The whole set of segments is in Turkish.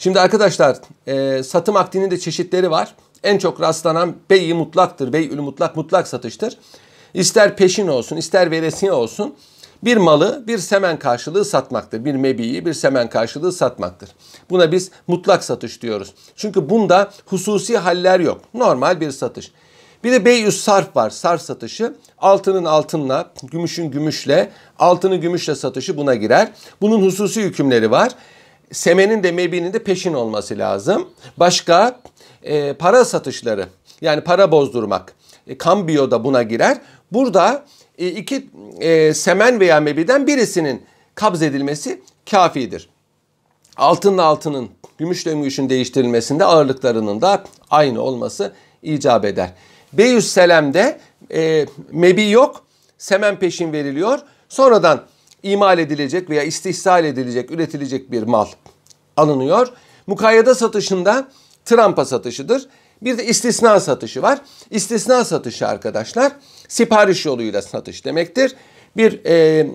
Şimdi arkadaşlar e, satım akdinin de çeşitleri var. En çok rastlanan bey mutlaktır. Bey'ül mutlak mutlak satıştır. İster peşin olsun ister veresiye olsun bir malı bir semen karşılığı satmaktır. Bir mebiyi bir semen karşılığı satmaktır. Buna biz mutlak satış diyoruz. Çünkü bunda hususi haller yok. Normal bir satış. Bir de beyüs sarf var. Sarf satışı. Altının altınla, gümüşün gümüşle, altını gümüşle satışı buna girer. Bunun hususi hükümleri var. Semenin de mebinin de peşin olması lazım. Başka e, para satışları yani para bozdurmak. E, kambiyo da buna girer. Burada e, iki e, semen veya mebiden birisinin kabz edilmesi kafidir. Altınla altının, gümüşle gümüşün değiştirilmesinde ağırlıklarının da aynı olması icap eder. Beyüsselam'de e, mebi yok, semen peşin veriliyor. Sonradan imal edilecek veya istihsal edilecek, üretilecek bir mal alınıyor. Mukayyede satışında trampa satışıdır. Bir de istisna satışı var. İstisna satışı arkadaşlar sipariş yoluyla satış demektir. Bir e,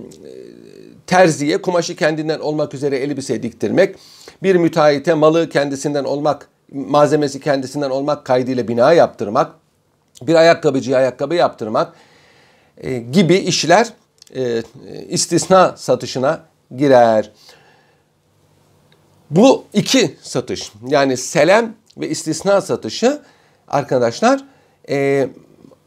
terziye kumaşı kendinden olmak üzere elbise diktirmek, bir müteahhite malı kendisinden olmak, malzemesi kendisinden olmak kaydıyla bina yaptırmak, bir ayakkabıcıya ayakkabı yaptırmak e, gibi işler e, istisna satışına girer. Bu iki satış yani selam ve istisna satışı arkadaşlar e,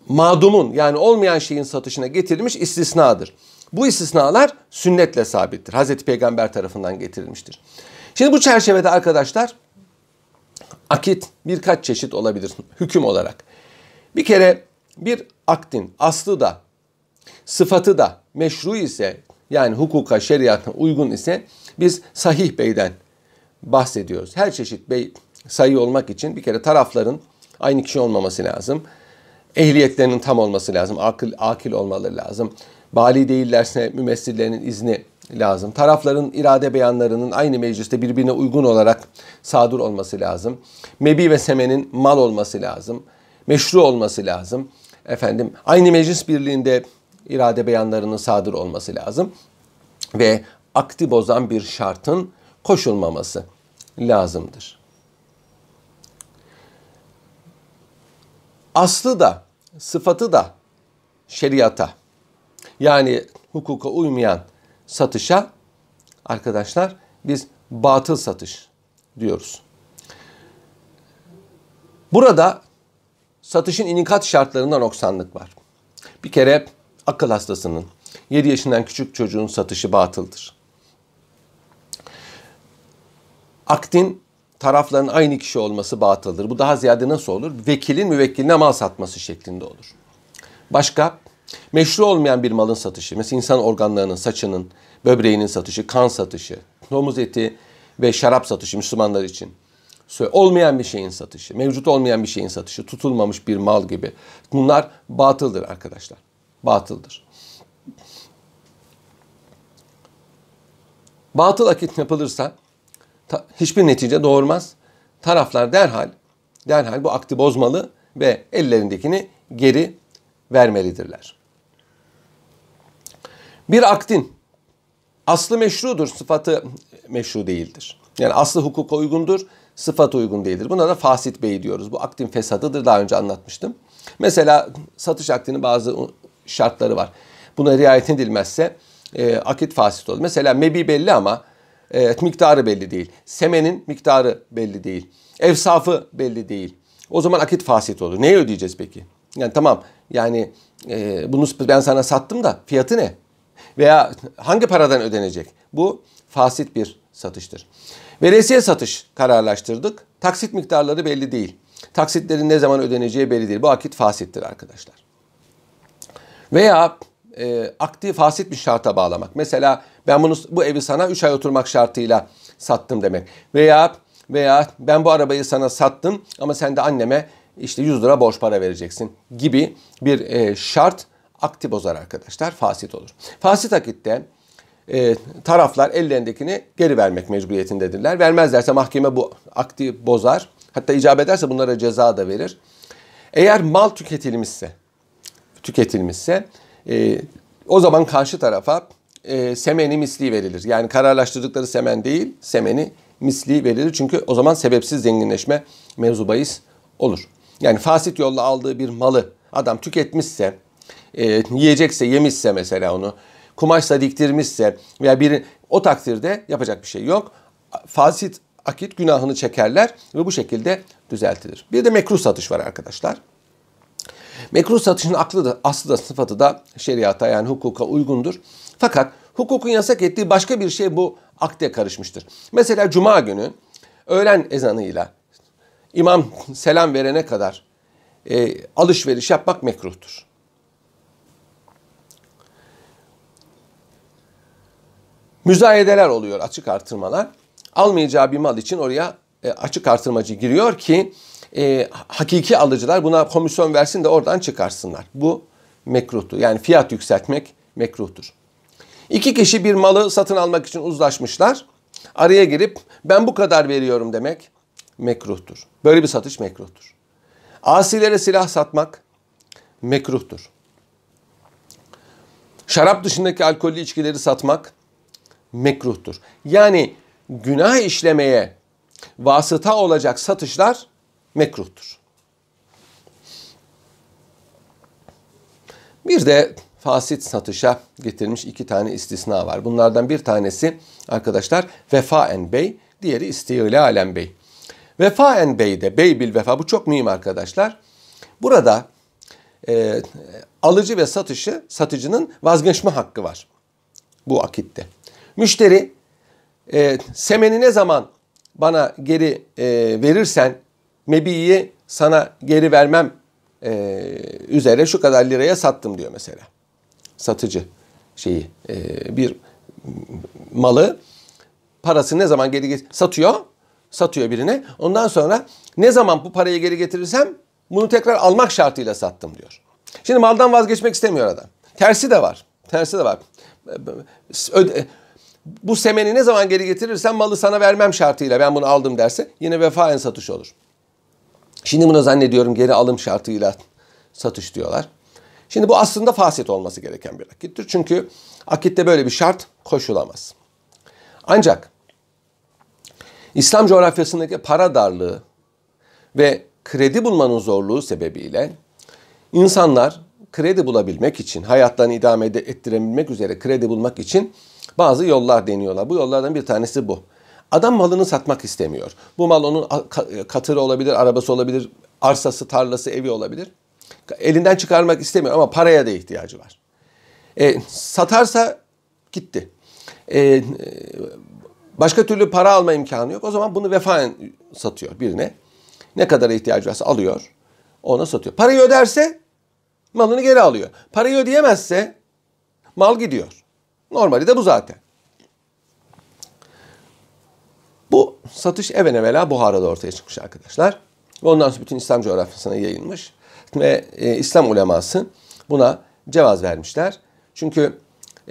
madumun yani olmayan şeyin satışına getirilmiş istisnadır. Bu istisnalar sünnetle sabittir. Hazreti Peygamber tarafından getirilmiştir. Şimdi bu çerçevede arkadaşlar akit birkaç çeşit olabilir hüküm olarak. Bir kere bir aktin aslı da sıfatı da meşru ise yani hukuka şeriatına uygun ise biz sahih beyden bahsediyoruz. Her çeşit bey sayı olmak için bir kere tarafların aynı kişi olmaması lazım. Ehliyetlerinin tam olması lazım. Akıl, akil olmaları lazım. Bali değillerse mümessillerinin izni lazım. Tarafların irade beyanlarının aynı mecliste birbirine uygun olarak sadır olması lazım. Mebi ve semenin mal olması lazım. Meşru olması lazım. Efendim aynı meclis birliğinde irade beyanlarının sadır olması lazım. Ve akti bozan bir şartın koşulmaması lazımdır. Aslı da sıfatı da şeriata yani hukuka uymayan satışa arkadaşlar biz batıl satış diyoruz. Burada satışın inikat şartlarında noksanlık var. Bir kere akıl hastasının 7 yaşından küçük çocuğun satışı batıldır. Aktin tarafların aynı kişi olması batıldır. Bu daha ziyade nasıl olur? Vekilin müvekkiline mal satması şeklinde olur. Başka meşru olmayan bir malın satışı, mesela insan organlarının, saçının, böbreğinin satışı, kan satışı, domuz eti ve şarap satışı Müslümanlar için. Olmayan bir şeyin satışı, mevcut olmayan bir şeyin satışı, tutulmamış bir mal gibi. Bunlar batıldır arkadaşlar. Batıldır. Batıl akit yapılırsa hiçbir netice doğurmaz. Taraflar derhal derhal bu akti bozmalı ve ellerindekini geri vermelidirler. Bir aktin aslı meşrudur, sıfatı meşru değildir. Yani aslı hukuka uygundur, sıfatı uygun değildir. Buna da fasit bey diyoruz. Bu aktin fesadıdır. Daha önce anlatmıştım. Mesela satış akdinin bazı şartları var. Buna riayet edilmezse e, akit fasit olur. Mesela mebi belli ama e, miktarı belli değil. Semenin miktarı belli değil. Evsafı belli değil. O zaman akit fasit olur. Neye ödeyeceğiz peki? Yani tamam yani e, bunu ben sana sattım da fiyatı ne? Veya hangi paradan ödenecek? Bu fasit bir satıştır. Veresiye satış kararlaştırdık. Taksit miktarları belli değil. Taksitlerin ne zaman ödeneceği belli değil. Bu akit fasittir arkadaşlar. Veya e, aktif fasit bir şarta bağlamak. Mesela ben bunu bu evi sana 3 ay oturmak şartıyla sattım demek. Veya veya ben bu arabayı sana sattım ama sen de anneme işte 100 lira borç para vereceksin gibi bir e, şart akti bozar arkadaşlar. Fasit olur. Fasit akitte e, taraflar ellerindekini geri vermek mecburiyetindedirler. Vermezlerse mahkeme bu akti bozar. Hatta icap ederse bunlara ceza da verir. Eğer mal tüketilmişse, tüketilmişse e, o zaman karşı tarafa e, semeni misli verilir. Yani kararlaştırdıkları semen değil, semeni misli verilir. Çünkü o zaman sebepsiz zenginleşme mevzu bahis olur. Yani fasit yolla aldığı bir malı adam tüketmişse, e, yiyecekse, yemişse mesela onu, kumaşla diktirmişse veya bir o takdirde yapacak bir şey yok. Fasit akit günahını çekerler ve bu şekilde düzeltilir. Bir de mekruh satış var arkadaşlar. Mekruh satışın aklı da, aslı da sıfatı da şeriata yani hukuka uygundur. Fakat hukukun yasak ettiği başka bir şey bu akde karışmıştır. Mesela cuma günü öğlen ezanıyla imam selam verene kadar e, alışveriş yapmak mekruhtur. Müzayedeler oluyor, açık artırmalar. Almayacağı bir mal için oraya e, açık artırmacı giriyor ki e, hakiki alıcılar buna komisyon versin de oradan çıkarsınlar. Bu mekruhtur. Yani fiyat yükseltmek mekruhtur. İki kişi bir malı satın almak için uzlaşmışlar. Araya girip ben bu kadar veriyorum demek mekruhtur. Böyle bir satış mekruhtur. Asilere silah satmak mekruhtur. Şarap dışındaki alkollü içkileri satmak mekruhtur. Yani günah işlemeye vasıta olacak satışlar mekruhtur. Bir de fasit satışa getirilmiş iki tane istisna var. Bunlardan bir tanesi arkadaşlar vefaen bey, diğeri istiyalalen bey. Vefaen beyde, bey bil vefa bu çok mühim arkadaşlar. Burada e, alıcı ve satışı, satıcının vazgeçme hakkı var bu akitte. Müşteri e, semeni ne zaman bana geri e, verirsen mebiyi sana geri vermem e, üzere şu kadar liraya sattım diyor mesela. Satıcı şeyi e, bir malı parası ne zaman geri satıyor satıyor birine. Ondan sonra ne zaman bu parayı geri getirirsem bunu tekrar almak şartıyla sattım diyor. Şimdi maldan vazgeçmek istemiyor adam. Tersi de var. Tersi de var. Öde, bu semeni ne zaman geri getirirsen malı sana vermem şartıyla ben bunu aldım derse yine vefaen satış olur. Şimdi bunu zannediyorum geri alım şartıyla satış diyorlar. Şimdi bu aslında fasit olması gereken bir akittir. Çünkü akitte böyle bir şart koşulamaz. Ancak İslam coğrafyasındaki para darlığı ve kredi bulmanın zorluğu sebebiyle insanlar kredi bulabilmek için, hayatlarını idame ettirebilmek üzere kredi bulmak için bazı yollar deniyorlar. Bu yollardan bir tanesi bu. Adam malını satmak istemiyor. Bu mal onun katırı olabilir, arabası olabilir, arsası, tarlası, evi olabilir. Elinden çıkarmak istemiyor ama paraya da ihtiyacı var. E, satarsa gitti. E, başka türlü para alma imkanı yok. O zaman bunu vefaen satıyor birine. Ne kadar ihtiyacı varsa alıyor. Ona satıyor. Parayı öderse malını geri alıyor. Parayı ödeyemezse mal gidiyor. Normali de bu zaten. Bu satış even evvela Buhara'da ortaya çıkmış arkadaşlar. Ve ondan sonra bütün İslam coğrafyasına yayılmış. Ve e, İslam uleması buna cevaz vermişler. Çünkü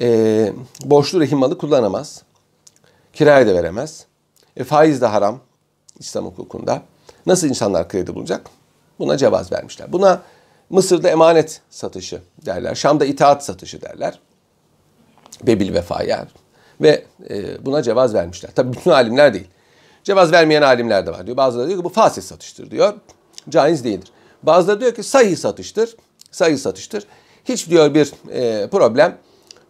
e, borçlu rehin malı kullanamaz. Kiraya da veremez. E, faiz de haram İslam hukukunda. Nasıl insanlar kredi bulacak? Buna cevaz vermişler. Buna Mısır'da emanet satışı derler. Şam'da itaat satışı derler. Bebil vefaya. Ve e, buna cevaz vermişler. Tabi bütün alimler değil. Cevaz vermeyen alimler de var diyor. Bazıları diyor ki bu fasit satıştır diyor. Caiz değildir. Bazıları diyor ki sahih satıştır. Sahih satıştır. Hiç diyor bir e, problem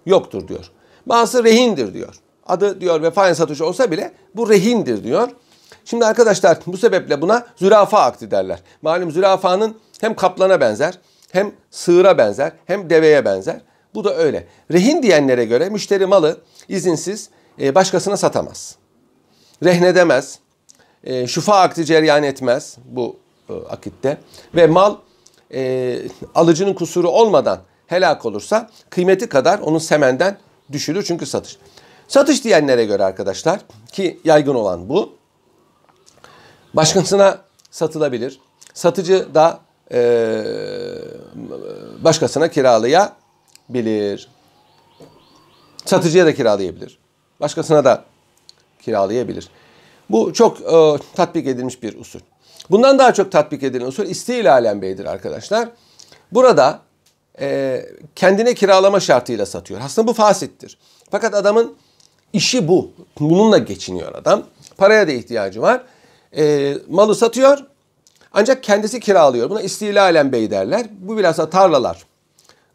yoktur diyor. Bazısı rehindir diyor. Adı diyor vefaen satışı olsa bile bu rehindir diyor. Şimdi arkadaşlar bu sebeple buna zürafa akdi derler. Malum zürafanın hem kaplana benzer, hem sığıra benzer, hem deveye benzer. Bu da öyle. Rehin diyenlere göre müşteri malı izinsiz e, başkasına satamaz. Rehnedemez. E, şufa akdi cereyan etmez bu e, akitte. Ve mal e, alıcının kusuru olmadan helak olursa kıymeti kadar onun semenden düşülür çünkü satış. Satış diyenlere göre arkadaşlar ki yaygın olan bu. Başkasına satılabilir. Satıcı da e, başkasına kiralayabilir. Satıcıya da kiralayabilir. Başkasına da kiralayabilir. Bu çok e, tatbik edilmiş bir usul. Bundan daha çok tatbik edilen usul istilalen beydir arkadaşlar. Burada e, kendine kiralama şartıyla satıyor. Aslında bu fasittir. Fakat adamın İşi bu. Bununla geçiniyor adam. Paraya da ihtiyacı var. E, malı satıyor ancak kendisi kiralıyor. Buna istilalen bey derler. Bu biraz da tarlalar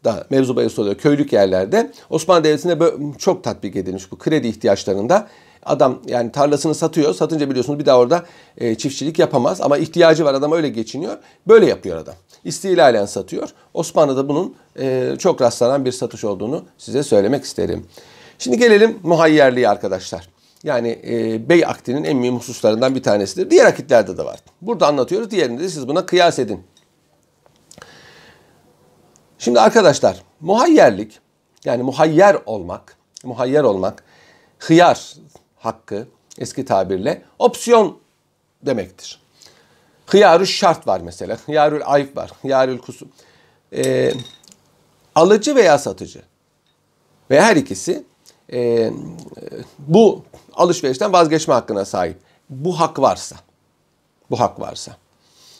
da mevzu bahis oluyor. Köylük yerlerde Osmanlı Devleti'nde çok tatbik edilmiş bu kredi ihtiyaçlarında. Adam yani tarlasını satıyor. Satınca biliyorsunuz bir daha orada e, çiftçilik yapamaz. Ama ihtiyacı var adam öyle geçiniyor. Böyle yapıyor adam. İstilalen satıyor. Osmanlı'da bunun e, çok rastlanan bir satış olduğunu size söylemek isterim. Şimdi gelelim muhayyerliğe arkadaşlar. Yani e, bey akdinin en mühim hususlarından bir tanesidir. Diğer akitlerde de var. Burada anlatıyoruz. Diğerinde de siz buna kıyas edin. Şimdi arkadaşlar muhayyerlik yani muhayyer olmak, muhayyer olmak hıyar hakkı eski tabirle opsiyon demektir. Hıyarül şart var mesela. Hıyarül ayıp var. Hıyarül kusum. Ee, alıcı veya satıcı ve her ikisi e, bu alışverişten vazgeçme hakkına sahip. Bu hak varsa. Bu hak varsa.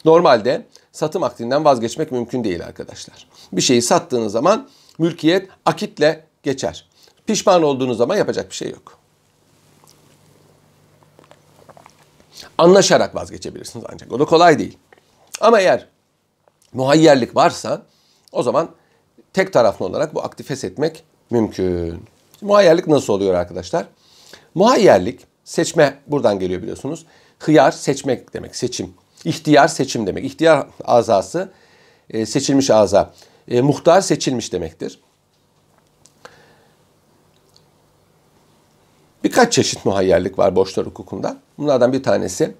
Normalde satım akdinden vazgeçmek mümkün değil arkadaşlar. Bir şeyi sattığınız zaman mülkiyet akitle geçer. Pişman olduğunuz zaman yapacak bir şey yok. Anlaşarak vazgeçebilirsiniz ancak. O da kolay değil. Ama eğer muhayyerlik varsa o zaman tek taraflı olarak bu akdi feshetmek mümkün. Muhayyerlik nasıl oluyor arkadaşlar? Muhayyerlik seçme buradan geliyor biliyorsunuz. Hıyar seçmek demek, seçim. İhtiyar seçim demek. İhtiyar azası e, seçilmiş aza. E, muhtar seçilmiş demektir. Birkaç çeşit muhayyerlik var borçlar hukukunda. Bunlardan bir tanesi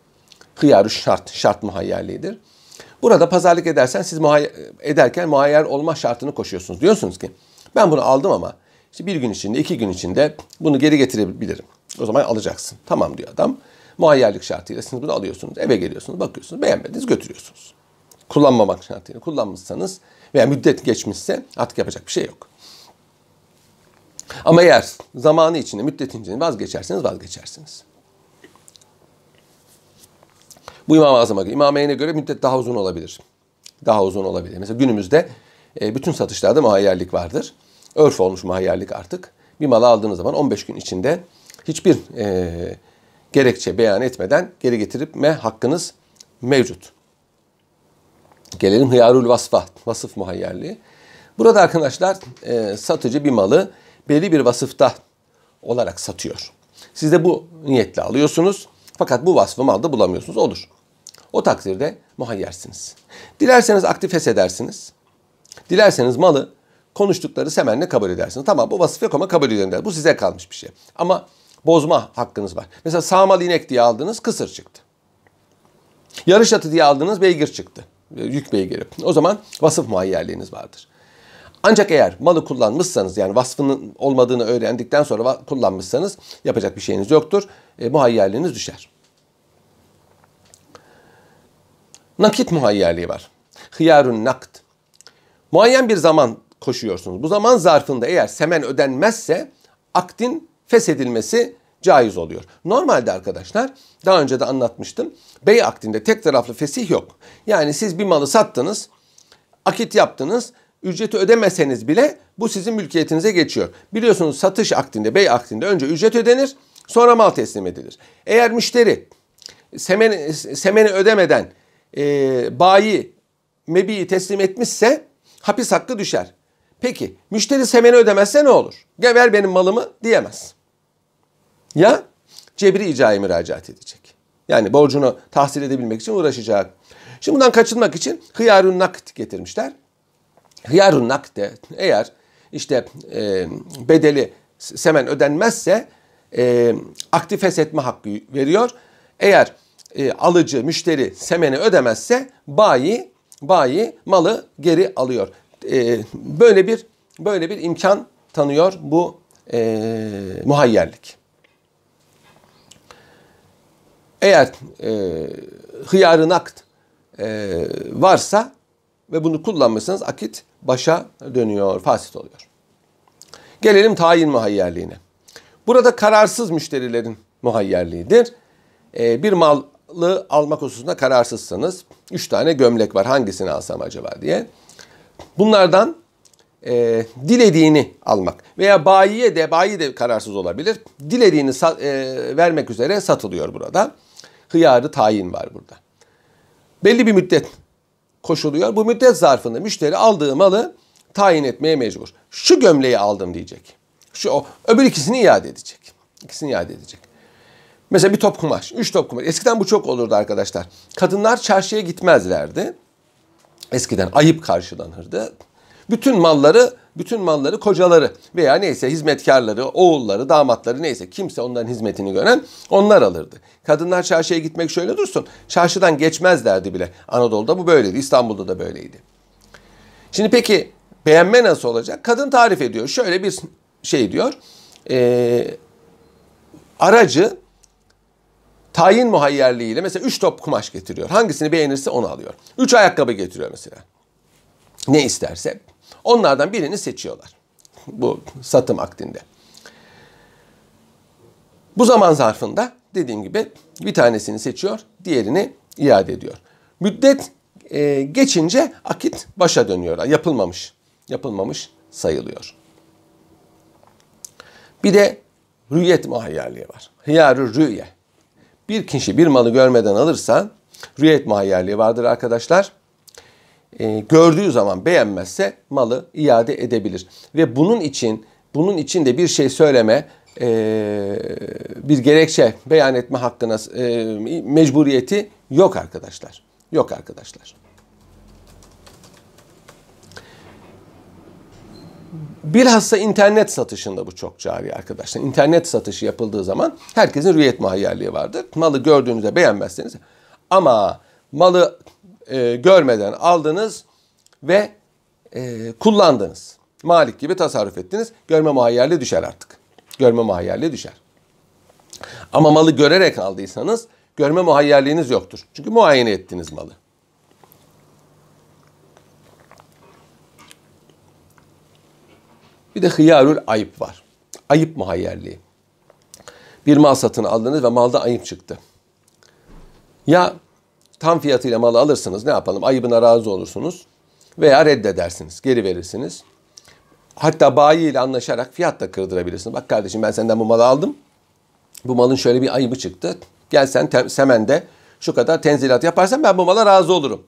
hıyarı şart, şart muhayyerliğidir. Burada pazarlık edersen siz muhayyer, ederken muhayyer olma şartını koşuyorsunuz. Diyorsunuz ki ben bunu aldım ama işte bir gün içinde, iki gün içinde bunu geri getirebilirim. O zaman alacaksın. Tamam diyor adam. Muhayyerlik şartıyla siz bunu alıyorsunuz. Eve geliyorsunuz, bakıyorsunuz. Beğenmediniz, götürüyorsunuz. Kullanmamak şartıyla kullanmışsanız veya müddet geçmişse artık yapacak bir şey yok. Ama eğer zamanı içinde, müddetin içinde vazgeçerseniz vazgeçersiniz. Bu İmam-ı Azam'a göre, İmam göre müddet daha uzun olabilir. Daha uzun olabilir. Mesela günümüzde e, bütün satışlarda muhayyerlik vardır. Örf olmuş muhayyerlik artık. Bir malı aldığınız zaman 15 gün içinde hiçbir e, gerekçe beyan etmeden geri getirme hakkınız mevcut. Gelelim hıyarul vasfa, vasıf muhayyerliği. Burada arkadaşlar e, satıcı bir malı belli bir vasıfta olarak satıyor. Siz de bu niyetle alıyorsunuz. Fakat bu vasfı malda bulamıyorsunuz. Olur. O takdirde muhayyersiniz. Dilerseniz aktif edersiniz. Dilerseniz malı konuştukları semenle kabul edersiniz. Tamam bu vasıf yok ama kabul edin Bu size kalmış bir şey. Ama bozma hakkınız var. Mesela sağmal inek diye aldınız kısır çıktı. Yarış atı diye aldınız beygir çıktı. Yük beygiri. O zaman vasıf muhayyerliğiniz vardır. Ancak eğer malı kullanmışsanız yani vasfının olmadığını öğrendikten sonra kullanmışsanız yapacak bir şeyiniz yoktur. E, muhayyerliğiniz düşer. Nakit muhayyerliği var. Hıyarun nakt. Muayyen bir zaman koşuyorsunuz. Bu zaman zarfında eğer semen ödenmezse aktin feshedilmesi caiz oluyor. Normalde arkadaşlar daha önce de anlatmıştım. Bey akdinde tek taraflı fesih yok. Yani siz bir malı sattınız, akit yaptınız, ücreti ödemeseniz bile bu sizin mülkiyetinize geçiyor. Biliyorsunuz satış akdinde, bey akdinde önce ücret ödenir, sonra mal teslim edilir. Eğer müşteri semeni, semeni ödemeden e, bayi mebiyi teslim etmişse hapis hakkı düşer. Peki müşteri semeni ödemezse ne olur? Gel ver benim malımı diyemez. Ya cebri icraya müracaat edecek. Yani borcunu tahsil edebilmek için uğraşacak. Şimdi bundan kaçınmak için hıyarun nakit getirmişler. Hıyarun nakde eğer işte e, bedeli semen ödenmezse e, aktif feshetme hakkı veriyor. Eğer e, alıcı, müşteri semeni ödemezse bayi bayi malı geri alıyor. E, böyle bir böyle bir imkan tanıyor bu e, muhayyerlik. Eğer e, hıyarı nakt e, varsa ve bunu kullanmışsanız akit başa dönüyor, fasit oluyor. Gelelim tayin muhayyerliğine. Burada kararsız müşterilerin muhayyerliğidir. E, bir malı almak hususunda kararsızsanız, üç tane gömlek var hangisini alsam acaba diye. Bunlardan e, dilediğini almak veya bayiye de bayi de kararsız olabilir. Dilediğini e, vermek üzere satılıyor burada. Hıyarı tayin var burada. Belli bir müddet koşuluyor. Bu müddet zarfında müşteri aldığı malı tayin etmeye mecbur. Şu gömleği aldım diyecek. Şu o, öbür ikisini iade edecek. İkisini iade edecek. Mesela bir top kumaş, üç top kumaş. Eskiden bu çok olurdu arkadaşlar. Kadınlar çarşıya gitmezlerdi. Eskiden ayıp karşılanırdı. Bütün malları, bütün malları kocaları veya neyse hizmetkarları, oğulları, damatları neyse kimse onların hizmetini gören onlar alırdı. Kadınlar çarşıya gitmek şöyle dursun. Çarşıdan geçmezlerdi bile. Anadolu'da bu böyleydi. İstanbul'da da böyleydi. Şimdi peki beğenme nasıl olacak? Kadın tarif ediyor. Şöyle bir şey diyor. E, aracı tayin muhayyerliğiyle mesela 3 top kumaş getiriyor. Hangisini beğenirse onu alıyor. 3 ayakkabı getiriyor mesela. Ne isterse. Onlardan birini seçiyorlar. Bu satım akdinde. Bu zaman zarfında dediğim gibi bir tanesini seçiyor, diğerini iade ediyor. Müddet e, geçince akit başa dönüyor. Yapılmamış. Yapılmamış sayılıyor. Bir de rüyet muhayyerliği var. Hıyarı rüye. Bir kişi bir malı görmeden alırsa rüyet muhayyerliği vardır arkadaşlar. E, gördüğü zaman beğenmezse malı iade edebilir. Ve bunun için bunun için de bir şey söyleme e, bir gerekçe beyan etme hakkına e, mecburiyeti yok arkadaşlar. Yok arkadaşlar. Bilhassa internet satışında bu çok cari arkadaşlar. İnternet satışı yapıldığı zaman herkesin rüyet muhayyerliği vardır. Malı gördüğünüzde beğenmezseniz ama malı e, görmeden aldınız ve e, kullandınız. Malik gibi tasarruf ettiniz. Görme muhayyerliği düşer artık. Görme muhayyerliği düşer. Ama malı görerek aldıysanız görme muhayyerliğiniz yoktur. Çünkü muayene ettiniz malı. Bir de hıyarül ayıp var. Ayıp muhayyerliği. Bir mal satın aldınız ve malda ayıp çıktı. Ya tam fiyatıyla malı alırsınız ne yapalım ayıbına razı olursunuz veya reddedersiniz geri verirsiniz. Hatta bayi ile anlaşarak fiyat da kırdırabilirsiniz. Bak kardeşim ben senden bu malı aldım. Bu malın şöyle bir ayıbı çıktı. Gel sen te- semende şu kadar tenzilat yaparsan ben bu mala razı olurum.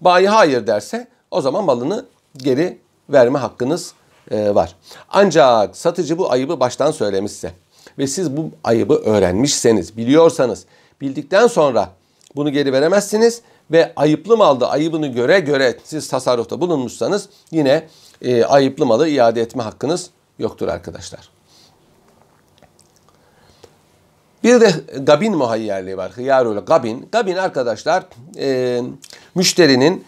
Bayi hayır derse o zaman malını geri verme hakkınız e, var. Ancak satıcı bu ayıbı baştan söylemişse ve siz bu ayıbı öğrenmişseniz, biliyorsanız, bildikten sonra bunu geri veremezsiniz ve ayıplı malda ayıbını göre göre siz tasarrufta bulunmuşsanız yine e, ayıplı malı iade etme hakkınız yoktur arkadaşlar. Bir de gabin muhayyerliği var. Hıyarul gabin. Gabin arkadaşlar e, müşterinin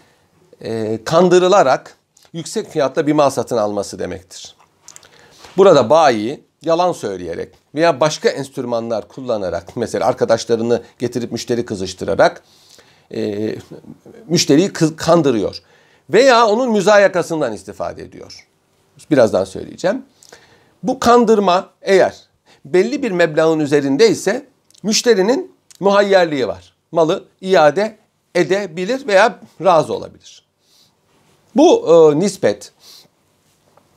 e, kandırılarak yüksek fiyatla bir mal satın alması demektir. Burada bayi yalan söyleyerek veya başka enstrümanlar kullanarak mesela arkadaşlarını getirip müşteri kızıştırarak e, müşteriyi kandırıyor. Veya onun müzayakasından istifade ediyor. Birazdan söyleyeceğim. Bu kandırma eğer belli bir meblağın üzerinde ise müşterinin muhayyerliği var. Malı iade edebilir veya razı olabilir. Bu e, nispet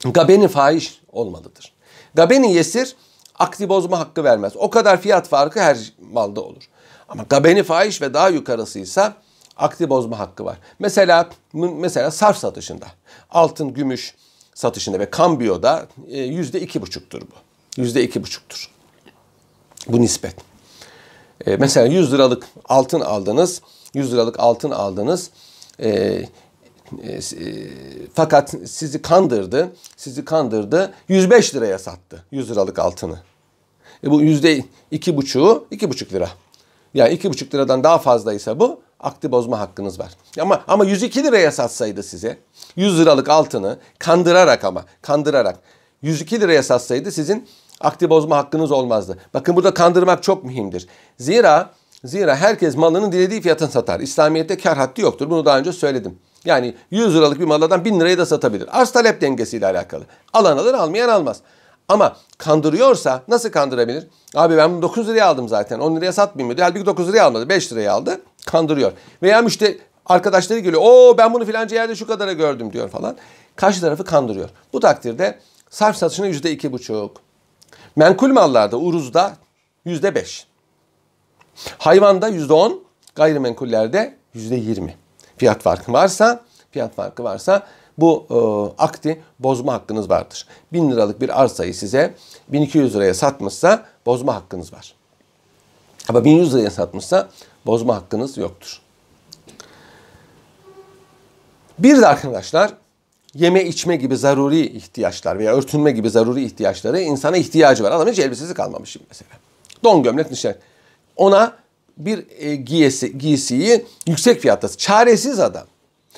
gabeni fahiş olmalıdır. Gabeni yesir akdi bozma hakkı vermez. O kadar fiyat farkı her malda olur. Ama gabeni fahiş ve daha yukarısıysa akdi bozma hakkı var. Mesela mesela sarf satışında altın, gümüş satışında ve kambiyoda e, yüzde iki buçuktur bu. Yüzde iki buçuktur. Bu nispet. E, mesela 100 liralık altın aldınız. 100 liralık altın aldınız. E, e, fakat sizi kandırdı. Sizi kandırdı. 105 liraya sattı 100 liralık altını. E bu yüzde iki buçuğu iki buçuk lira. Yani iki buçuk liradan daha fazlaysa bu akdi bozma hakkınız var. Ama ama 102 liraya satsaydı size 100 liralık altını kandırarak ama kandırarak 102 liraya satsaydı sizin akdi bozma hakkınız olmazdı. Bakın burada kandırmak çok mühimdir. Zira zira herkes malının dilediği fiyatını satar. İslamiyet'te kar haddi yoktur. Bunu daha önce söyledim. Yani 100 liralık bir maldan 1000 liraya da satabilir. Arz talep dengesiyle alakalı. Alan alır almayan almaz. Ama kandırıyorsa nasıl kandırabilir? Abi ben bunu 9 liraya aldım zaten. 10 liraya satmayayım mı. Halbuki 9 liraya almadı. 5 liraya aldı. Kandırıyor. Veya müşteri arkadaşları geliyor. Oo ben bunu filanca yerde şu kadara gördüm diyor falan. karşı tarafı kandırıyor. Bu takdirde sarf satışına yüzde iki buçuk. Menkul mallarda, uruzda yüzde beş. Hayvanda yüzde on, gayrimenkullerde yüzde yirmi. Fiyat farkı varsa, fiyat farkı varsa bu e, akti bozma hakkınız vardır. 1000 liralık bir arsayı size 1200 liraya satmışsa bozma hakkınız var. Ama 1100 liraya satmışsa bozma hakkınız yoktur. Bir de arkadaşlar yeme içme gibi zaruri ihtiyaçlar veya örtünme gibi zaruri ihtiyaçları insana ihtiyacı var. Adamın hiç elbisesi kalmamış şimdi mesela. Don gömlek dışarı. Ona bir e, giysi, giysiyi yüksek fiyatta çaresiz adam.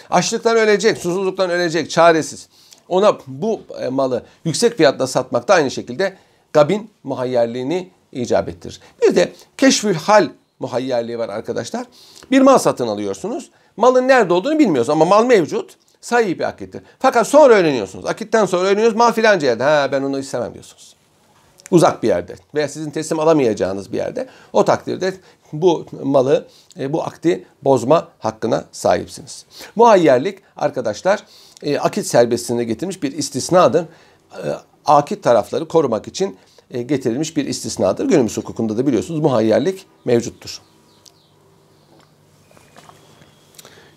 Açlıktan ölecek, susuzluktan ölecek, çaresiz. Ona bu e, malı yüksek fiyatla satmak da aynı şekilde gabin muhayyerliğini icap ettirir. Bir de keşfül hal muhayyerliği var arkadaşlar. Bir mal satın alıyorsunuz. Malın nerede olduğunu bilmiyorsunuz ama mal mevcut. Sahibi akittir. Fakat sonra öğreniyorsunuz. Akitten sonra öğreniyorsunuz. Mal filanca yerde. Ha ben onu istemem diyorsunuz. Uzak bir yerde veya sizin teslim alamayacağınız bir yerde. O takdirde bu malı, e, bu akti bozma hakkına sahipsiniz. Muhayyerlik arkadaşlar e, akit serbestliğine getirmiş bir istisnadır. E, akit tarafları korumak için getirilmiş bir istisnadır. Günümüz hukukunda da biliyorsunuz muhayyerlik mevcuttur.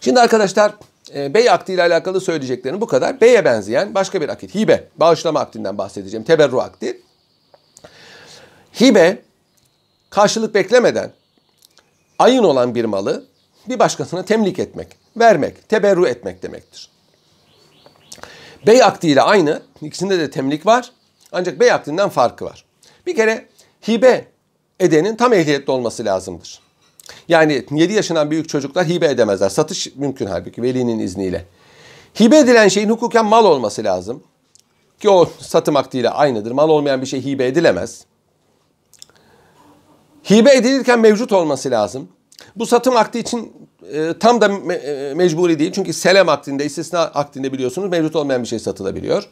Şimdi arkadaşlar bey akdi ile alakalı söyleyeceklerim bu kadar. Beye benzeyen başka bir akit. Hibe, bağışlama akdinden bahsedeceğim. Teberru akdi. Hibe karşılık beklemeden ayın olan bir malı bir başkasına temlik etmek, vermek, teberru etmek demektir. Bey akdiyle aynı. ikisinde de temlik var. Ancak bey akdinden farkı var. Bir kere hibe edenin tam ehliyetli olması lazımdır. Yani 7 yaşından büyük çocuklar hibe edemezler. Satış mümkün halbuki velinin izniyle. Hibe edilen şeyin hukuken mal olması lazım. Ki o satım akdiyle aynıdır. Mal olmayan bir şey hibe edilemez. Hibe edilirken mevcut olması lazım. Bu satım akdi için e, tam da me, e, mecburi değil. Çünkü selem akdinde, istisna akdinde biliyorsunuz mevcut olmayan bir şey satılabiliyor.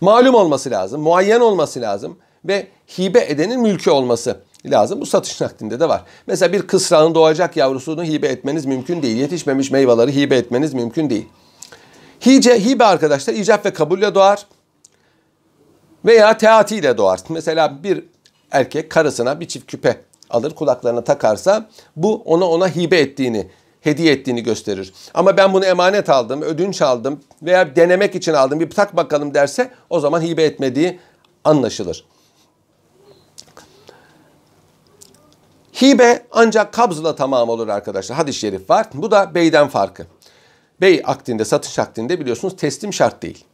Malum olması lazım, muayyen olması lazım ve hibe edenin mülkü olması lazım. Bu satış akdinde de var. Mesela bir kısrağın doğacak yavrusunu hibe etmeniz mümkün değil. Yetişmemiş meyveleri hibe etmeniz mümkün değil. Hice, hibe arkadaşlar icap ve kabulle doğar veya teatiyle doğar. Mesela bir erkek karısına bir çift küpe alır kulaklarına takarsa bu ona ona hibe ettiğini, hediye ettiğini gösterir. Ama ben bunu emanet aldım, ödünç aldım veya denemek için aldım bir tak bakalım derse o zaman hibe etmediği anlaşılır. Hibe ancak kabzla tamam olur arkadaşlar. Hadis-i şerif var. Bu da beyden farkı. Bey akdinde, satış akdinde biliyorsunuz teslim şart değil.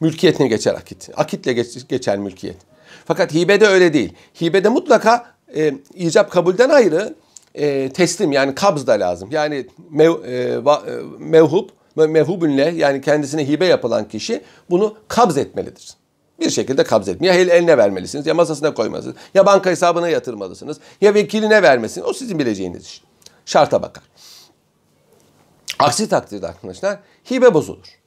Mülkiyetine geçer akit. Akitle geç, geçer mülkiyet. Fakat hibede öyle değil. Hibede mutlaka e, icap kabulden ayrı e, teslim yani kabz da lazım. Yani mev, e, va, e, mevhub, mevhubünle yani kendisine hibe yapılan kişi bunu kabz etmelidir. Bir şekilde kabz etmeli. Ya eline vermelisiniz ya masasına koymalısınız. Ya banka hesabına yatırmalısınız. Ya vekiline vermesin. O sizin bileceğiniz iş. Şarta bakar. Aksi takdirde arkadaşlar hibe bozulur.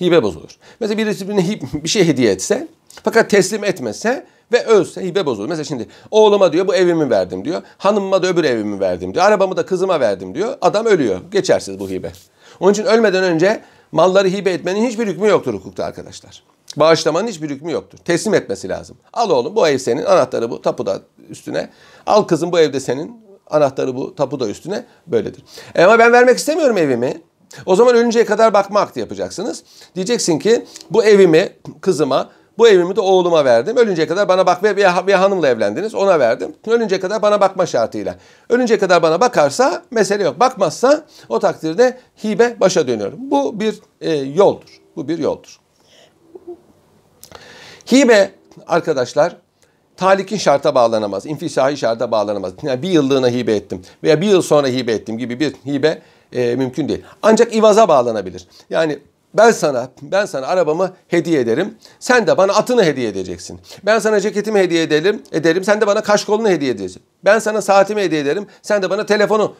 Hibe bozulur. Mesela birisi birine bir şey hediye etse fakat teslim etmese ve ölse hibe bozulur. Mesela şimdi oğluma diyor bu evimi verdim diyor. Hanımıma da öbür evimi verdim diyor. Arabamı da kızıma verdim diyor. Adam ölüyor. Geçersiz bu hibe. Onun için ölmeden önce malları hibe etmenin hiçbir hükmü yoktur hukukta arkadaşlar. Bağışlamanın hiçbir hükmü yoktur. Teslim etmesi lazım. Al oğlum bu ev senin, anahtarı bu, tapu da üstüne. Al kızım bu evde senin, anahtarı bu, tapu da üstüne. Böyledir. E ama ben vermek istemiyorum evimi. O zaman ölünceye kadar bakma akdi yapacaksınız. Diyeceksin ki bu evimi kızıma bu evimi de oğluma verdim. Ölünceye kadar bana bak bir, bir hanımla evlendiniz. Ona verdim. Ölünceye kadar bana bakma şartıyla. Ölünceye kadar bana bakarsa mesele yok. Bakmazsa o takdirde hibe başa dönüyorum. Bu bir e, yoldur. Bu bir yoldur. Hibe arkadaşlar talikin şarta bağlanamaz. İnfisahi şarta bağlanamaz. Yani bir yıllığına hibe ettim veya bir yıl sonra hibe ettim gibi bir hibe e, mümkün değil. Ancak ivaza bağlanabilir. Yani ben sana ben sana arabamı hediye ederim. Sen de bana atını hediye edeceksin. Ben sana ceketimi hediye ederim. Ederim. Sen de bana kaşkolunu hediye edeceksin. Ben sana saatimi hediye ederim. Sen de bana telefonu.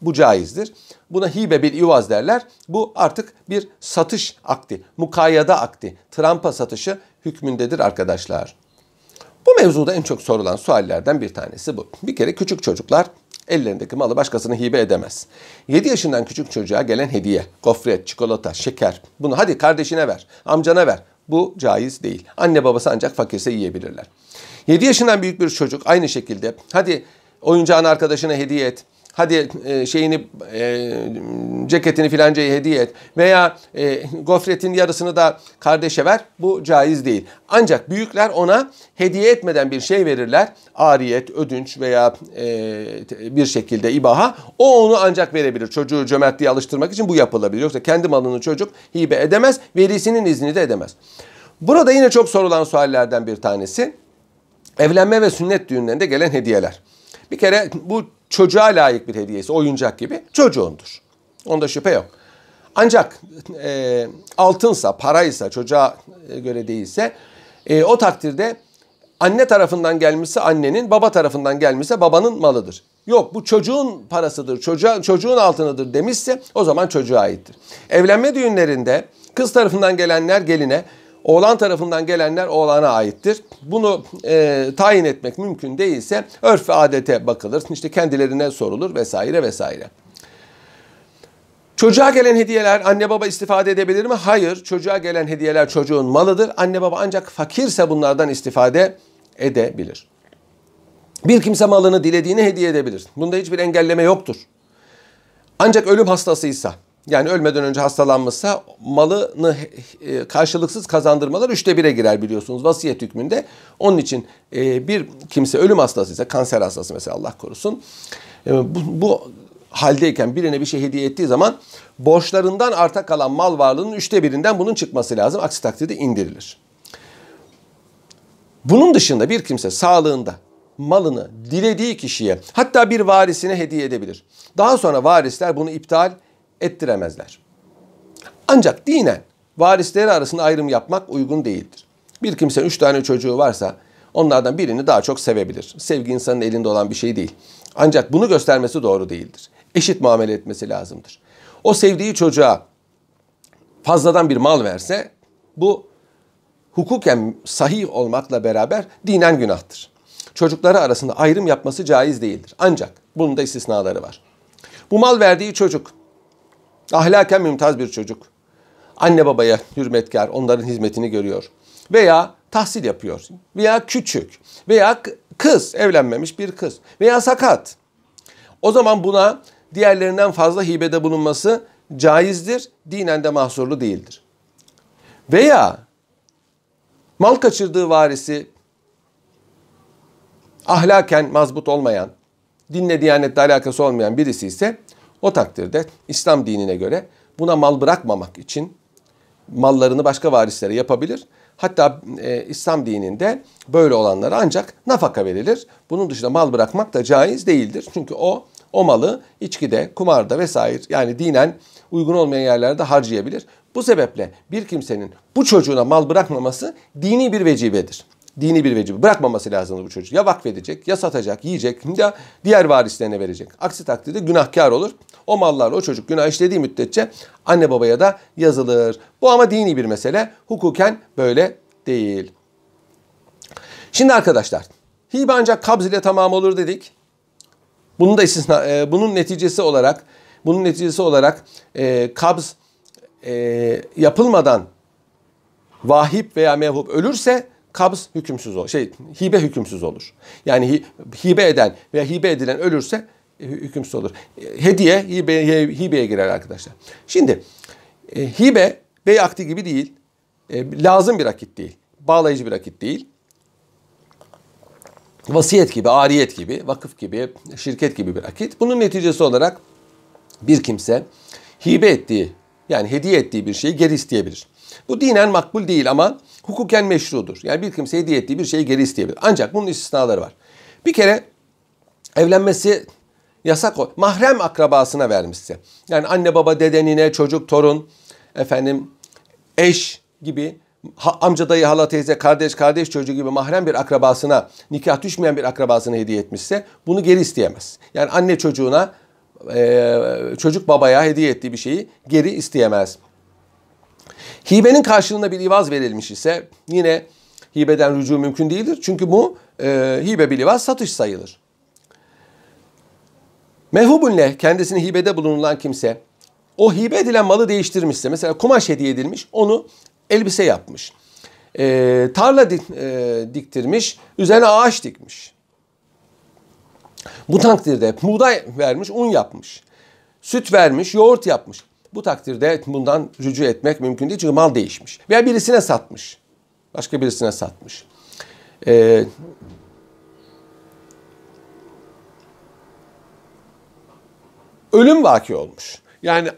Bu caizdir. Buna hibe bil ivaz derler. Bu artık bir satış akti, mukayyada akti, trampa satışı hükmündedir arkadaşlar. Bu mevzuda en çok sorulan suallerden bir tanesi bu. Bir kere küçük çocuklar Ellerindeki malı başkasına hibe edemez. 7 yaşından küçük çocuğa gelen hediye, gofret, çikolata, şeker. Bunu hadi kardeşine ver, amcana ver. Bu caiz değil. Anne babası ancak fakirse yiyebilirler. 7 yaşından büyük bir çocuk aynı şekilde hadi oyuncağını arkadaşına hediye et hadi e, şeyini e, ceketini filancaya hediye et veya e, gofretin yarısını da kardeşe ver. Bu caiz değil. Ancak büyükler ona hediye etmeden bir şey verirler. Ariyet, ödünç veya e, bir şekilde ibaha. O onu ancak verebilir. Çocuğu cömertliğe alıştırmak için bu yapılabilir. Yoksa kendi malını çocuk hibe edemez. Verisinin izni de edemez. Burada yine çok sorulan suallerden bir tanesi. Evlenme ve sünnet düğünlerinde gelen hediyeler. Bir kere bu çocuğa layık bir hediyesi, oyuncak gibi çocuğundur. Onda şüphe yok. Ancak e, altınsa, paraysa, çocuğa göre değilse e, o takdirde anne tarafından gelmişse annenin, baba tarafından gelmişse babanın malıdır. Yok bu çocuğun parasıdır, çocuğa, çocuğun altınıdır demişse o zaman çocuğa aittir. Evlenme düğünlerinde kız tarafından gelenler geline, Oğlan tarafından gelenler oğlana aittir. Bunu e, tayin etmek mümkün değilse örf ve adete bakılır. İşte kendilerine sorulur vesaire vesaire. Çocuğa gelen hediyeler anne baba istifade edebilir mi? Hayır. Çocuğa gelen hediyeler çocuğun malıdır. Anne baba ancak fakirse bunlardan istifade edebilir. Bir kimse malını dilediğini hediye edebilir. Bunda hiçbir engelleme yoktur. Ancak ölüm hastasıysa yani ölmeden önce hastalanmışsa malını e, karşılıksız kazandırmalar üçte bire girer biliyorsunuz vasiyet hükmünde. Onun için e, bir kimse ölüm hastasıysa kanser hastası mesela Allah korusun e, bu, bu haldeyken birine bir şey hediye ettiği zaman borçlarından arta kalan mal varlığının üçte birinden bunun çıkması lazım. Aksi takdirde indirilir. Bunun dışında bir kimse sağlığında malını dilediği kişiye hatta bir varisine hediye edebilir. Daha sonra varisler bunu iptal ettiremezler. Ancak dinen varisleri arasında ayrım yapmak uygun değildir. Bir kimse üç tane çocuğu varsa onlardan birini daha çok sevebilir. Sevgi insanın elinde olan bir şey değil. Ancak bunu göstermesi doğru değildir. Eşit muamele etmesi lazımdır. O sevdiği çocuğa fazladan bir mal verse bu hukuken sahih olmakla beraber dinen günahtır. Çocukları arasında ayrım yapması caiz değildir. Ancak bunun da istisnaları var. Bu mal verdiği çocuk Ahlaken mümtaz bir çocuk. Anne babaya hürmetkar, onların hizmetini görüyor. Veya tahsil yapıyor. Veya küçük. Veya kız, evlenmemiş bir kız. Veya sakat. O zaman buna diğerlerinden fazla hibede bulunması caizdir. Dinen de mahsurlu değildir. Veya mal kaçırdığı varisi ahlaken mazbut olmayan, dinle diyanetle alakası olmayan birisi ise o takdirde İslam dinine göre buna mal bırakmamak için mallarını başka varislere yapabilir. Hatta e, İslam dininde böyle olanlara ancak nafaka verilir. Bunun dışında mal bırakmak da caiz değildir. Çünkü o o malı içkide, kumarda vesaire yani dinen uygun olmayan yerlerde harcayabilir. Bu sebeple bir kimsenin bu çocuğuna mal bırakmaması dini bir vecibedir dini bir vecibe. Bırakmaması lazım bu çocuk. Ya vakfedecek, ya satacak, yiyecek, ya diğer varislerine verecek. Aksi takdirde günahkar olur. O mallar o çocuk günah işlediği müddetçe anne babaya da yazılır. Bu ama dini bir mesele. Hukuken böyle değil. Şimdi arkadaşlar, hibe ancak kabz ile tamam olur dedik. Bunun da istisna, e, bunun neticesi olarak, bunun neticesi olarak e, kabz e, yapılmadan vahip veya mevhup ölürse kabz hükümsüz olur. Şey hibe hükümsüz olur. Yani hi, hibe eden veya hibe edilen ölürse e, hükümsüz olur. Hediye hibe, hibeye girer arkadaşlar. Şimdi e, hibe bey akdi gibi değil. E, lazım bir akit değil. Bağlayıcı bir akit değil. Vasiyet gibi, ariyet gibi, vakıf gibi, şirket gibi bir akit. Bunun neticesi olarak bir kimse hibe ettiği yani hediye ettiği bir şeyi geri isteyebilir. Bu dinen makbul değil ama hukuken meşrudur. Yani bir kimse hediye ettiği bir şeyi geri isteyebilir. Ancak bunun istisnaları var. Bir kere evlenmesi yasak o. Mahrem akrabasına vermişse. Yani anne baba dedenine, çocuk, torun, efendim eş gibi ha, amca dayı hala teyze kardeş kardeş çocuğu gibi mahrem bir akrabasına nikah düşmeyen bir akrabasına hediye etmişse bunu geri isteyemez. Yani anne çocuğuna e, çocuk babaya hediye ettiği bir şeyi geri isteyemez. Hibenin karşılığında bir ivaz verilmiş ise yine hibeden rücu mümkün değildir. Çünkü bu e, hibe bir ivaz satış sayılır. Mevhubunle kendisini hibede bulunulan kimse o hibe edilen malı değiştirmişse mesela kumaş hediye edilmiş onu elbise yapmış. E, tarla dik, e, diktirmiş üzerine ağaç dikmiş. Bu takdirde buğday vermiş un yapmış. Süt vermiş yoğurt yapmış. Bu takdirde bundan rücu etmek mümkün değil çünkü mal değişmiş. Veya birisine satmış. Başka birisine satmış. Ee, ölüm vaki olmuş. Yani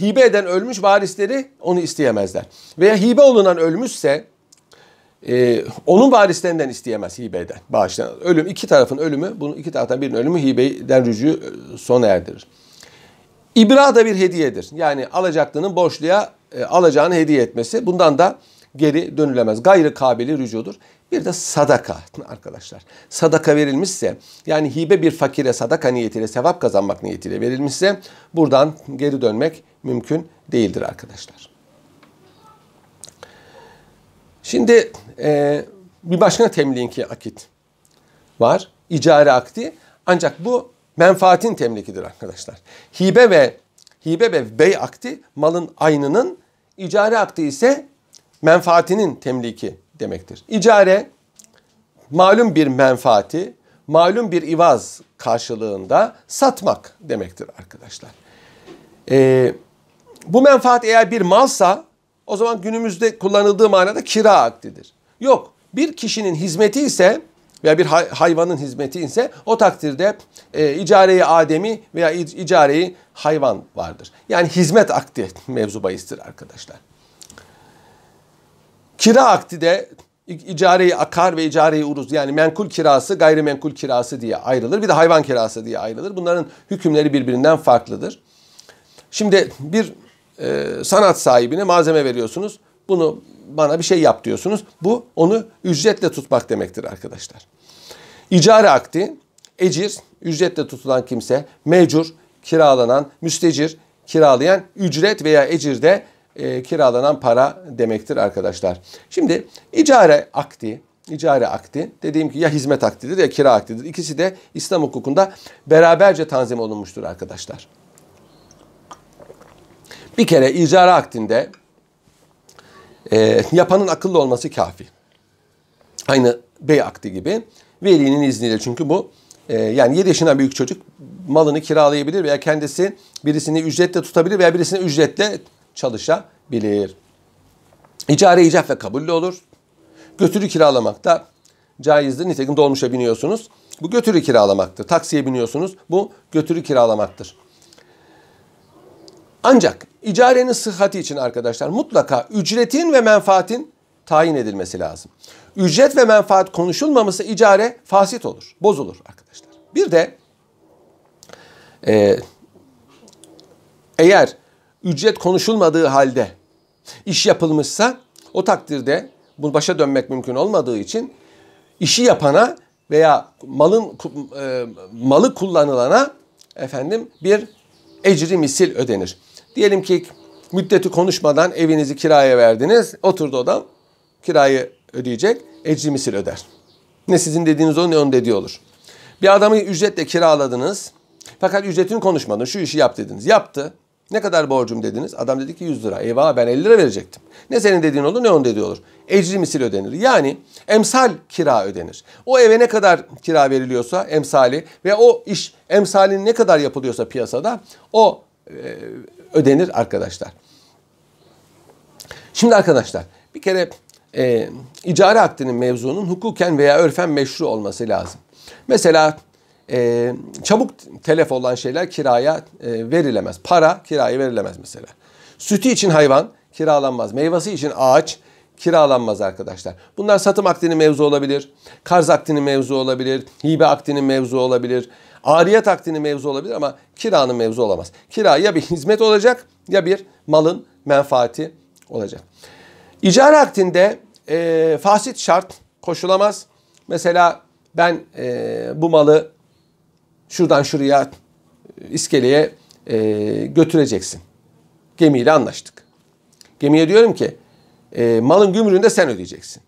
hibe eden ölmüş varisleri onu isteyemezler. Veya hibe olunan ölmüşse e, onun varislerinden isteyemez hibe eden. Bağışlanan. Ölüm iki tarafın ölümü, bunun iki taraftan birinin ölümü hibeden rücu e, sona erdirir. İbra da bir hediyedir. Yani alacaklının borçluya e, alacağını hediye etmesi. Bundan da geri dönülemez. Gayrı kabili rücudur. Bir de sadaka arkadaşlar. Sadaka verilmişse yani hibe bir fakire sadaka niyetiyle sevap kazanmak niyetiyle verilmişse buradan geri dönmek mümkün değildir arkadaşlar. Şimdi e, bir başka temlinki akit var. İcare akdi. Ancak bu menfaatin temlikidir arkadaşlar. Hibe ve hibe ve bey akdi malın aynının icare akdi ise menfaatinin temliki demektir. İcare malum bir menfaati, malum bir ivaz karşılığında satmak demektir arkadaşlar. Ee, bu menfaat eğer bir malsa o zaman günümüzde kullanıldığı manada kira akdidir. Yok bir kişinin hizmeti ise veya bir hayvanın hizmeti ise o takdirde e, icareyi ademi veya icareyi hayvan vardır. Yani hizmet akdi mevzu bahistir arkadaşlar. Kira akdi de icareyi akar ve icareyi uruz yani menkul kirası gayrimenkul kirası diye ayrılır. Bir de hayvan kirası diye ayrılır. Bunların hükümleri birbirinden farklıdır. Şimdi bir e, sanat sahibine malzeme veriyorsunuz. Bunu bana bir şey yap diyorsunuz. Bu onu ücretle tutmak demektir arkadaşlar. İcare akdi, ecir, ücretle tutulan kimse, mecur, kiralanan, müstecir, kiralayan, ücret veya ecirde e, kiralanan para demektir arkadaşlar. Şimdi icare akdi, icare akdi dediğim ki ya hizmet akdidir ya kira akdidir. İkisi de İslam hukukunda beraberce tanzim olunmuştur arkadaşlar. Bir kere icare akdinde e, yapanın akıllı olması kafi. Aynı bey akdi gibi. Velinin izniyle çünkü bu e, yani 7 yaşından büyük çocuk malını kiralayabilir veya kendisi birisini ücretle tutabilir veya birisini ücretle çalışabilir. İcare icap ve kabullü olur. Götürü kiralamak da caizdir. Nitekim dolmuşa biniyorsunuz. Bu götürü kiralamaktır. Taksiye biniyorsunuz. Bu götürü kiralamaktır. Ancak icarenin sıhhati için arkadaşlar mutlaka ücretin ve menfaatin tayin edilmesi lazım. Ücret ve menfaat konuşulmaması icare fasit olur, bozulur arkadaşlar. Bir de e, eğer ücret konuşulmadığı halde iş yapılmışsa o takdirde bu başa dönmek mümkün olmadığı için işi yapana veya malın e, malı kullanılana efendim bir ecri misil ödenir. Diyelim ki müddeti konuşmadan evinizi kiraya verdiniz. Oturdu adam kirayı ödeyecek. Ecri misil öder. Ne sizin dediğiniz o ne onun dediği olur. Bir adamı ücretle kiraladınız. Fakat ücretini konuşmadın. Şu işi yap dediniz. Yaptı. Ne kadar borcum dediniz? Adam dedi ki 100 lira. Eyvah ben 50 lira verecektim. Ne senin dediğin olur ne onun dediği olur. Ecri misil ödenir. Yani emsal kira ödenir. O eve ne kadar kira veriliyorsa emsali ve o iş emsalin ne kadar yapılıyorsa piyasada o e, ödenir arkadaşlar. Şimdi arkadaşlar bir kere e, icare akdinin mevzunun hukuken veya örfen meşru olması lazım. Mesela e, çabuk telef olan şeyler kiraya e, verilemez. Para kiraya verilemez mesela. Sütü için hayvan kiralanmaz. Meyvesi için ağaç kiralanmaz arkadaşlar. Bunlar satım akdinin mevzu olabilir. Karz akdinin mevzu olabilir. Hibe akdinin mevzu olabilir. Ariyet akdinin mevzu olabilir ama kiranın mevzu olamaz. Kira ya bir hizmet olacak ya bir malın menfaati olacak. İcare akdinde e, fasit şart koşulamaz. Mesela ben e, bu malı şuradan şuraya iskeleye e, götüreceksin. Gemiyle anlaştık. Gemiye diyorum ki e, malın gümrüğünde sen ödeyeceksin.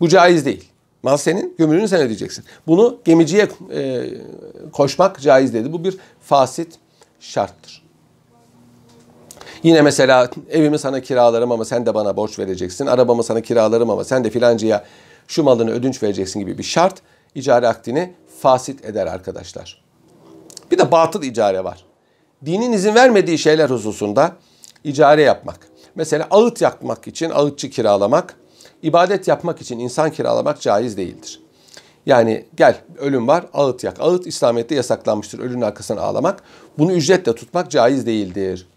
Bu caiz değil. Mal senin, gümrüğünü sen ödeyeceksin. Bunu gemiciye e, koşmak caiz dedi. Bu bir fasit şarttır. Yine mesela evimi sana kiralarım ama sen de bana borç vereceksin. Arabamı sana kiralarım ama sen de filancıya şu malını ödünç vereceksin gibi bir şart icare akdini fasit eder arkadaşlar. Bir de batıl icare var. Dinin izin vermediği şeyler hususunda icare yapmak. Mesela ağıt yakmak için ağıtçı kiralamak, ibadet yapmak için insan kiralamak caiz değildir. Yani gel ölüm var ağıt yak. Ağıt İslamiyet'te yasaklanmıştır. Ölünün arkasına ağlamak. Bunu ücretle tutmak caiz değildir.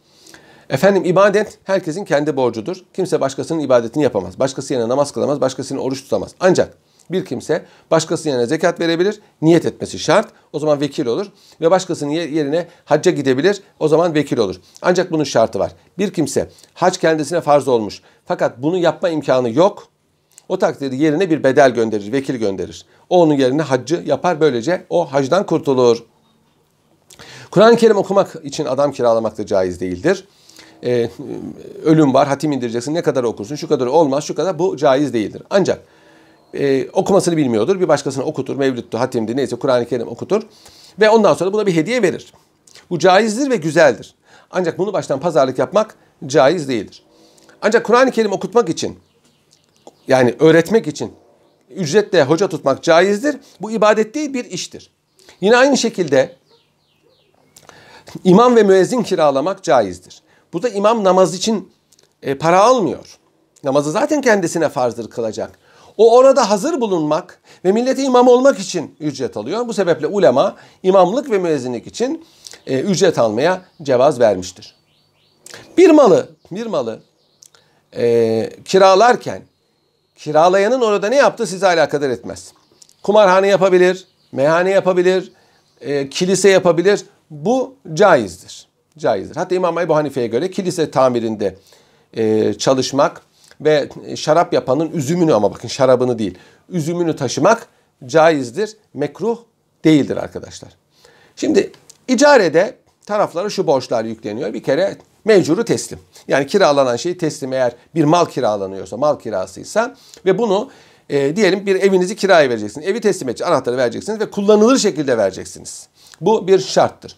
Efendim ibadet herkesin kendi borcudur. Kimse başkasının ibadetini yapamaz. Başkası yerine namaz kılamaz, başkasının oruç tutamaz. Ancak bir kimse başkası yerine zekat verebilir. Niyet etmesi şart. O zaman vekil olur. Ve başkasının yerine hacca gidebilir. O zaman vekil olur. Ancak bunun şartı var. Bir kimse hac kendisine farz olmuş. Fakat bunu yapma imkanı yok. O takdirde yerine bir bedel gönderir, vekil gönderir. O onun yerine haccı yapar. Böylece o hacdan kurtulur. Kur'an-ı Kerim okumak için adam kiralamak da caiz değildir. Ee, ölüm var, hatim indireceksin, ne kadar okursun, şu kadar olmaz, şu kadar bu caiz değildir. Ancak e, okumasını bilmiyordur. Bir başkasına okutur. Mevlüttü, hatimdi neyse Kur'an-ı Kerim okutur. Ve ondan sonra buna bir hediye verir. Bu caizdir ve güzeldir. Ancak bunu baştan pazarlık yapmak caiz değildir. Ancak Kur'an-ı Kerim okutmak için yani öğretmek için ücretle hoca tutmak caizdir. Bu ibadet değil bir iştir. Yine aynı şekilde imam ve müezzin kiralamak caizdir. Bu da imam namaz için e, para almıyor. Namazı zaten kendisine farzdır kılacak. O orada hazır bulunmak ve millete imam olmak için ücret alıyor. Bu sebeple ulema imamlık ve müezzinlik için e, ücret almaya cevaz vermiştir. Bir malı, bir malı e, kiralarken kiralayanın orada ne yaptığı size alakadar etmez. Kumarhane yapabilir, meyhane yapabilir, e, kilise yapabilir. Bu caizdir. Caizdir. Hatta İmam Ebu Hanife'ye göre kilise tamirinde e, çalışmak ve şarap yapanın üzümünü ama bakın şarabını değil, üzümünü taşımak caizdir, mekruh değildir arkadaşlar. Şimdi icarede taraflara şu borçlar yükleniyor. Bir kere mecuru teslim. Yani kiralanan şeyi teslim eğer bir mal kiralanıyorsa, mal kirasıysa ve bunu e, diyelim bir evinizi kiraya vereceksiniz. Evi teslim edeceksiniz, anahtarı vereceksiniz ve kullanılır şekilde vereceksiniz. Bu bir şarttır.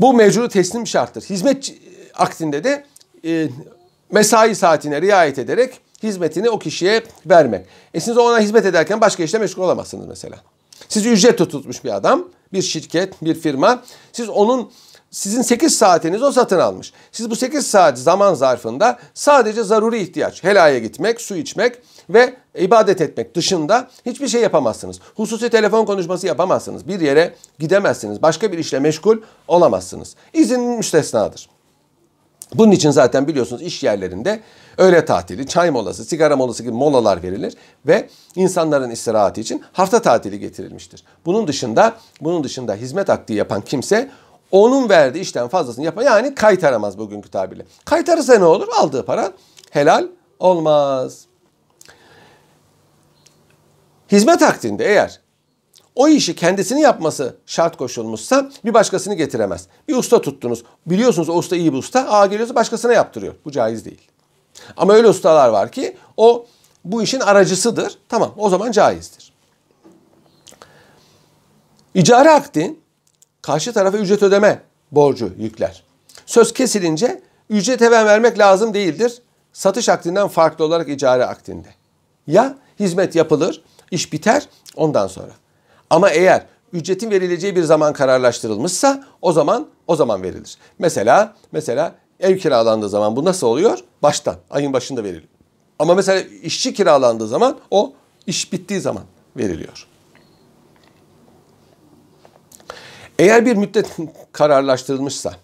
Bu mecuru teslim şarttır. Hizmet aksinde de e, mesai saatine riayet ederek hizmetini o kişiye vermek. E siz ona hizmet ederken başka işle meşgul olamazsınız mesela. Siz ücret tutmuş bir adam, bir şirket, bir firma. Siz onun sizin 8 saatiniz o satın almış. Siz bu 8 saat zaman zarfında sadece zaruri ihtiyaç, helaya gitmek, su içmek ve ibadet etmek dışında hiçbir şey yapamazsınız. Hususi telefon konuşması yapamazsınız. Bir yere gidemezsiniz. Başka bir işle meşgul olamazsınız. İzin müstesnadır. Bunun için zaten biliyorsunuz iş yerlerinde öğle tatili, çay molası, sigara molası gibi molalar verilir ve insanların istirahati için hafta tatili getirilmiştir. Bunun dışında bunun dışında hizmet akdi yapan kimse onun verdiği işten fazlasını yapar. Yani kaytaramaz bugünkü tabirle. Kaytarırsa ne olur? Aldığı para helal olmaz. Hizmet akdinde eğer o işi kendisini yapması şart koşulmuşsa bir başkasını getiremez. Bir usta tuttunuz. Biliyorsunuz o usta iyi bir usta. Aa geliyorsa başkasına yaptırıyor. Bu caiz değil. Ama öyle ustalar var ki o bu işin aracısıdır. Tamam o zaman caizdir. İcare akdi karşı tarafa ücret ödeme borcu yükler. Söz kesilince ücret hemen vermek lazım değildir. Satış akdinden farklı olarak icare akdinde. Ya hizmet yapılır, iş biter ondan sonra. Ama eğer ücretin verileceği bir zaman kararlaştırılmışsa o zaman o zaman verilir. Mesela mesela ev kiralandığı zaman bu nasıl oluyor? Baştan, ayın başında veriliyor. Ama mesela işçi kiralandığı zaman o iş bittiği zaman veriliyor. Eğer bir müddet kararlaştırılmışsa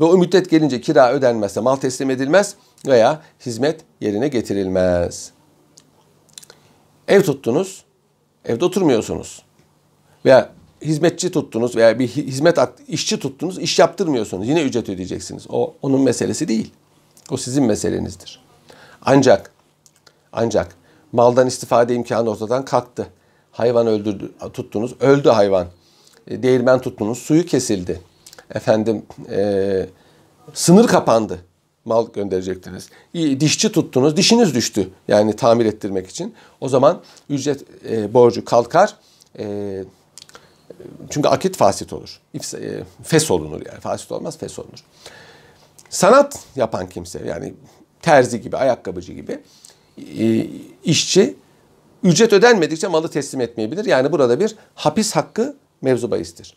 ve o müddet gelince kira ödenmezse mal teslim edilmez veya hizmet yerine getirilmez. Ev tuttunuz, evde oturmuyorsunuz veya hizmetçi tuttunuz veya bir hizmet işçi tuttunuz, iş yaptırmıyorsunuz. Yine ücret ödeyeceksiniz. O onun meselesi değil. O sizin meselenizdir. Ancak ancak maldan istifade imkanı ortadan kalktı. Hayvan öldürdü, tuttunuz, öldü hayvan. E, değirmen tuttunuz, suyu kesildi. Efendim, e, sınır kapandı. mal gönderecektiniz. Dişçi tuttunuz, dişiniz düştü yani tamir ettirmek için. O zaman ücret e, borcu kalkar. E, çünkü akit fasit olur. E, fes olunur yani. Fasit olmaz, fes olunur. Sanat yapan kimse yani terzi gibi, ayakkabıcı gibi e, işçi ücret ödenmedikçe malı teslim etmeyebilir. Yani burada bir hapis hakkı mevzu bahistir.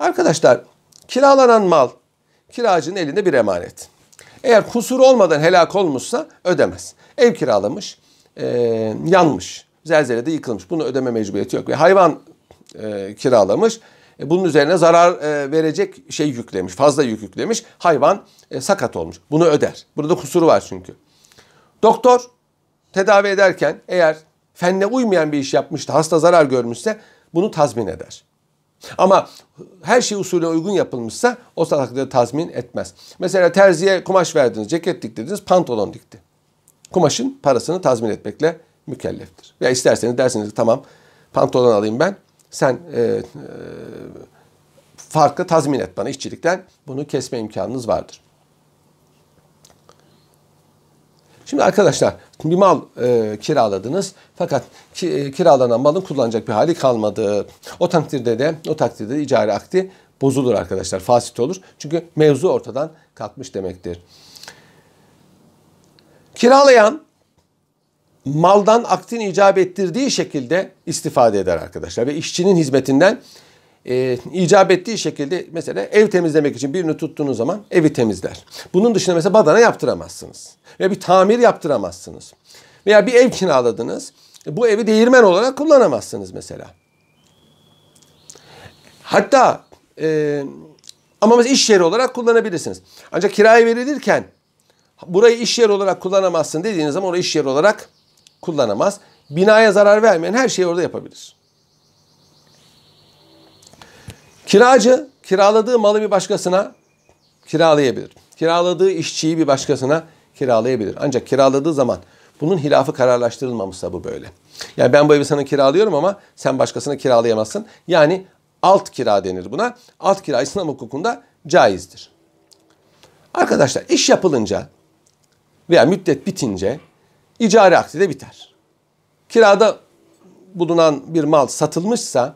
Arkadaşlar kiralanan mal kiracının elinde bir emanet. Eğer kusur olmadan helak olmuşsa ödemez. Ev kiralamış, e, yanmış, zelzelede yıkılmış. Bunu ödeme mecburiyeti yok. Ve hayvan e, kiralamış, e, bunun üzerine zarar e, verecek şey yüklemiş, fazla yük yüklemiş. Hayvan e, sakat olmuş. Bunu öder. Burada kusuru var çünkü. Doktor tedavi ederken eğer fenne uymayan bir iş yapmıştı, hasta zarar görmüşse bunu tazmin eder. Ama her şey usulüne uygun yapılmışsa o takdirde tazmin etmez. Mesela terziye kumaş verdiniz, ceket diktirdiniz, pantolon dikti. Kumaşın parasını tazmin etmekle mükelleftir. Ya isterseniz dersiniz tamam pantolon alayım ben. Sen e, e, farkı tazmin et bana işçilikten. Bunu kesme imkanınız vardır. Şimdi arkadaşlar bir mal e, kiraladınız fakat ki, e, kiralanan malın kullanacak bir hali kalmadı. O takdirde de o takdirde de icari akdi bozulur arkadaşlar. Fasit olur. Çünkü mevzu ortadan kalkmış demektir. Kiralayan maldan aktin icap ettirdiği şekilde istifade eder arkadaşlar ve işçinin hizmetinden e, icap ettiği şekilde mesela ev temizlemek için birini tuttuğunuz zaman evi temizler. Bunun dışında mesela badana yaptıramazsınız. Veya bir tamir yaptıramazsınız. Veya bir ev kiraladınız. Bu evi değirmen olarak kullanamazsınız mesela. Hatta e, ama mesela iş yeri olarak kullanabilirsiniz. Ancak kiraya verilirken burayı iş yeri olarak kullanamazsın dediğiniz zaman orayı iş yeri olarak kullanamaz. Binaya zarar vermeyen her şeyi orada yapabilir. Kiracı kiraladığı malı bir başkasına kiralayabilir. Kiraladığı işçiyi bir başkasına kiralayabilir. Ancak kiraladığı zaman bunun hilafı kararlaştırılmamışsa bu böyle. Yani ben bu evi sana kiralıyorum ama sen başkasına kiralayamazsın. Yani alt kira denir buna. Alt kira İslam hukukunda caizdir. Arkadaşlar iş yapılınca veya müddet bitince icari akdi de biter. Kirada bulunan bir mal satılmışsa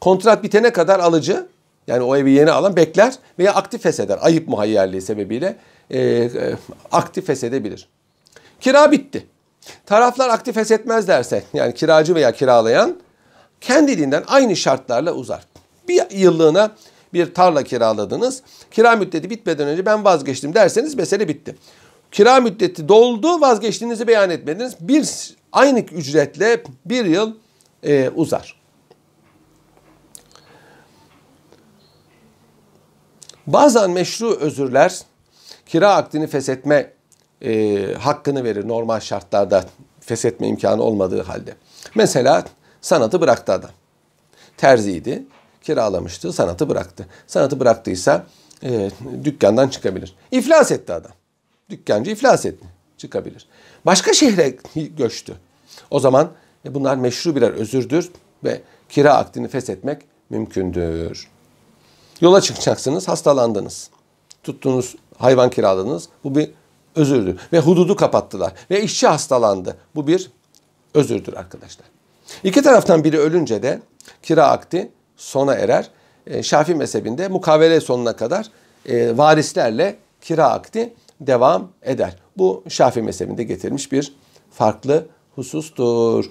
kontrat bitene kadar alıcı yani o evi yeni alan bekler veya aktif fesheder. Ayıp muhayyerliği sebebiyle e, e, aktif feshedebilir. Kira bitti. Taraflar aktif feshetmezlerse yani kiracı veya kiralayan kendiliğinden aynı şartlarla uzar. Bir yıllığına bir tarla kiraladınız. Kira müddeti bitmeden önce ben vazgeçtim derseniz mesele bitti. Kira müddeti doldu vazgeçtiğinizi beyan etmediniz. Bir aynı ücretle bir yıl e, uzar. Bazen meşru özürler kira akdini feshetme e, hakkını verir normal şartlarda feshetme imkanı olmadığı halde. Mesela sanatı bıraktı adam. Terziydi, kiralamıştı, sanatı bıraktı. Sanatı bıraktıysa e, dükkandan çıkabilir. İflas etti adam. Dükkancı iflas etti, çıkabilir. Başka şehre göçtü. O zaman e, bunlar meşru birer özürdür ve kira akdini feshetmek mümkündür. Yola çıkacaksınız, hastalandınız. Tuttuğunuz hayvan kiraladınız. Bu bir özürdür. Ve hududu kapattılar. Ve işçi hastalandı. Bu bir özürdür arkadaşlar. İki taraftan biri ölünce de kira akdi sona erer. E, Şafii mezhebinde mukavele sonuna kadar e, varislerle kira akdi devam eder. Bu Şafii mezhebinde getirilmiş bir farklı husustur.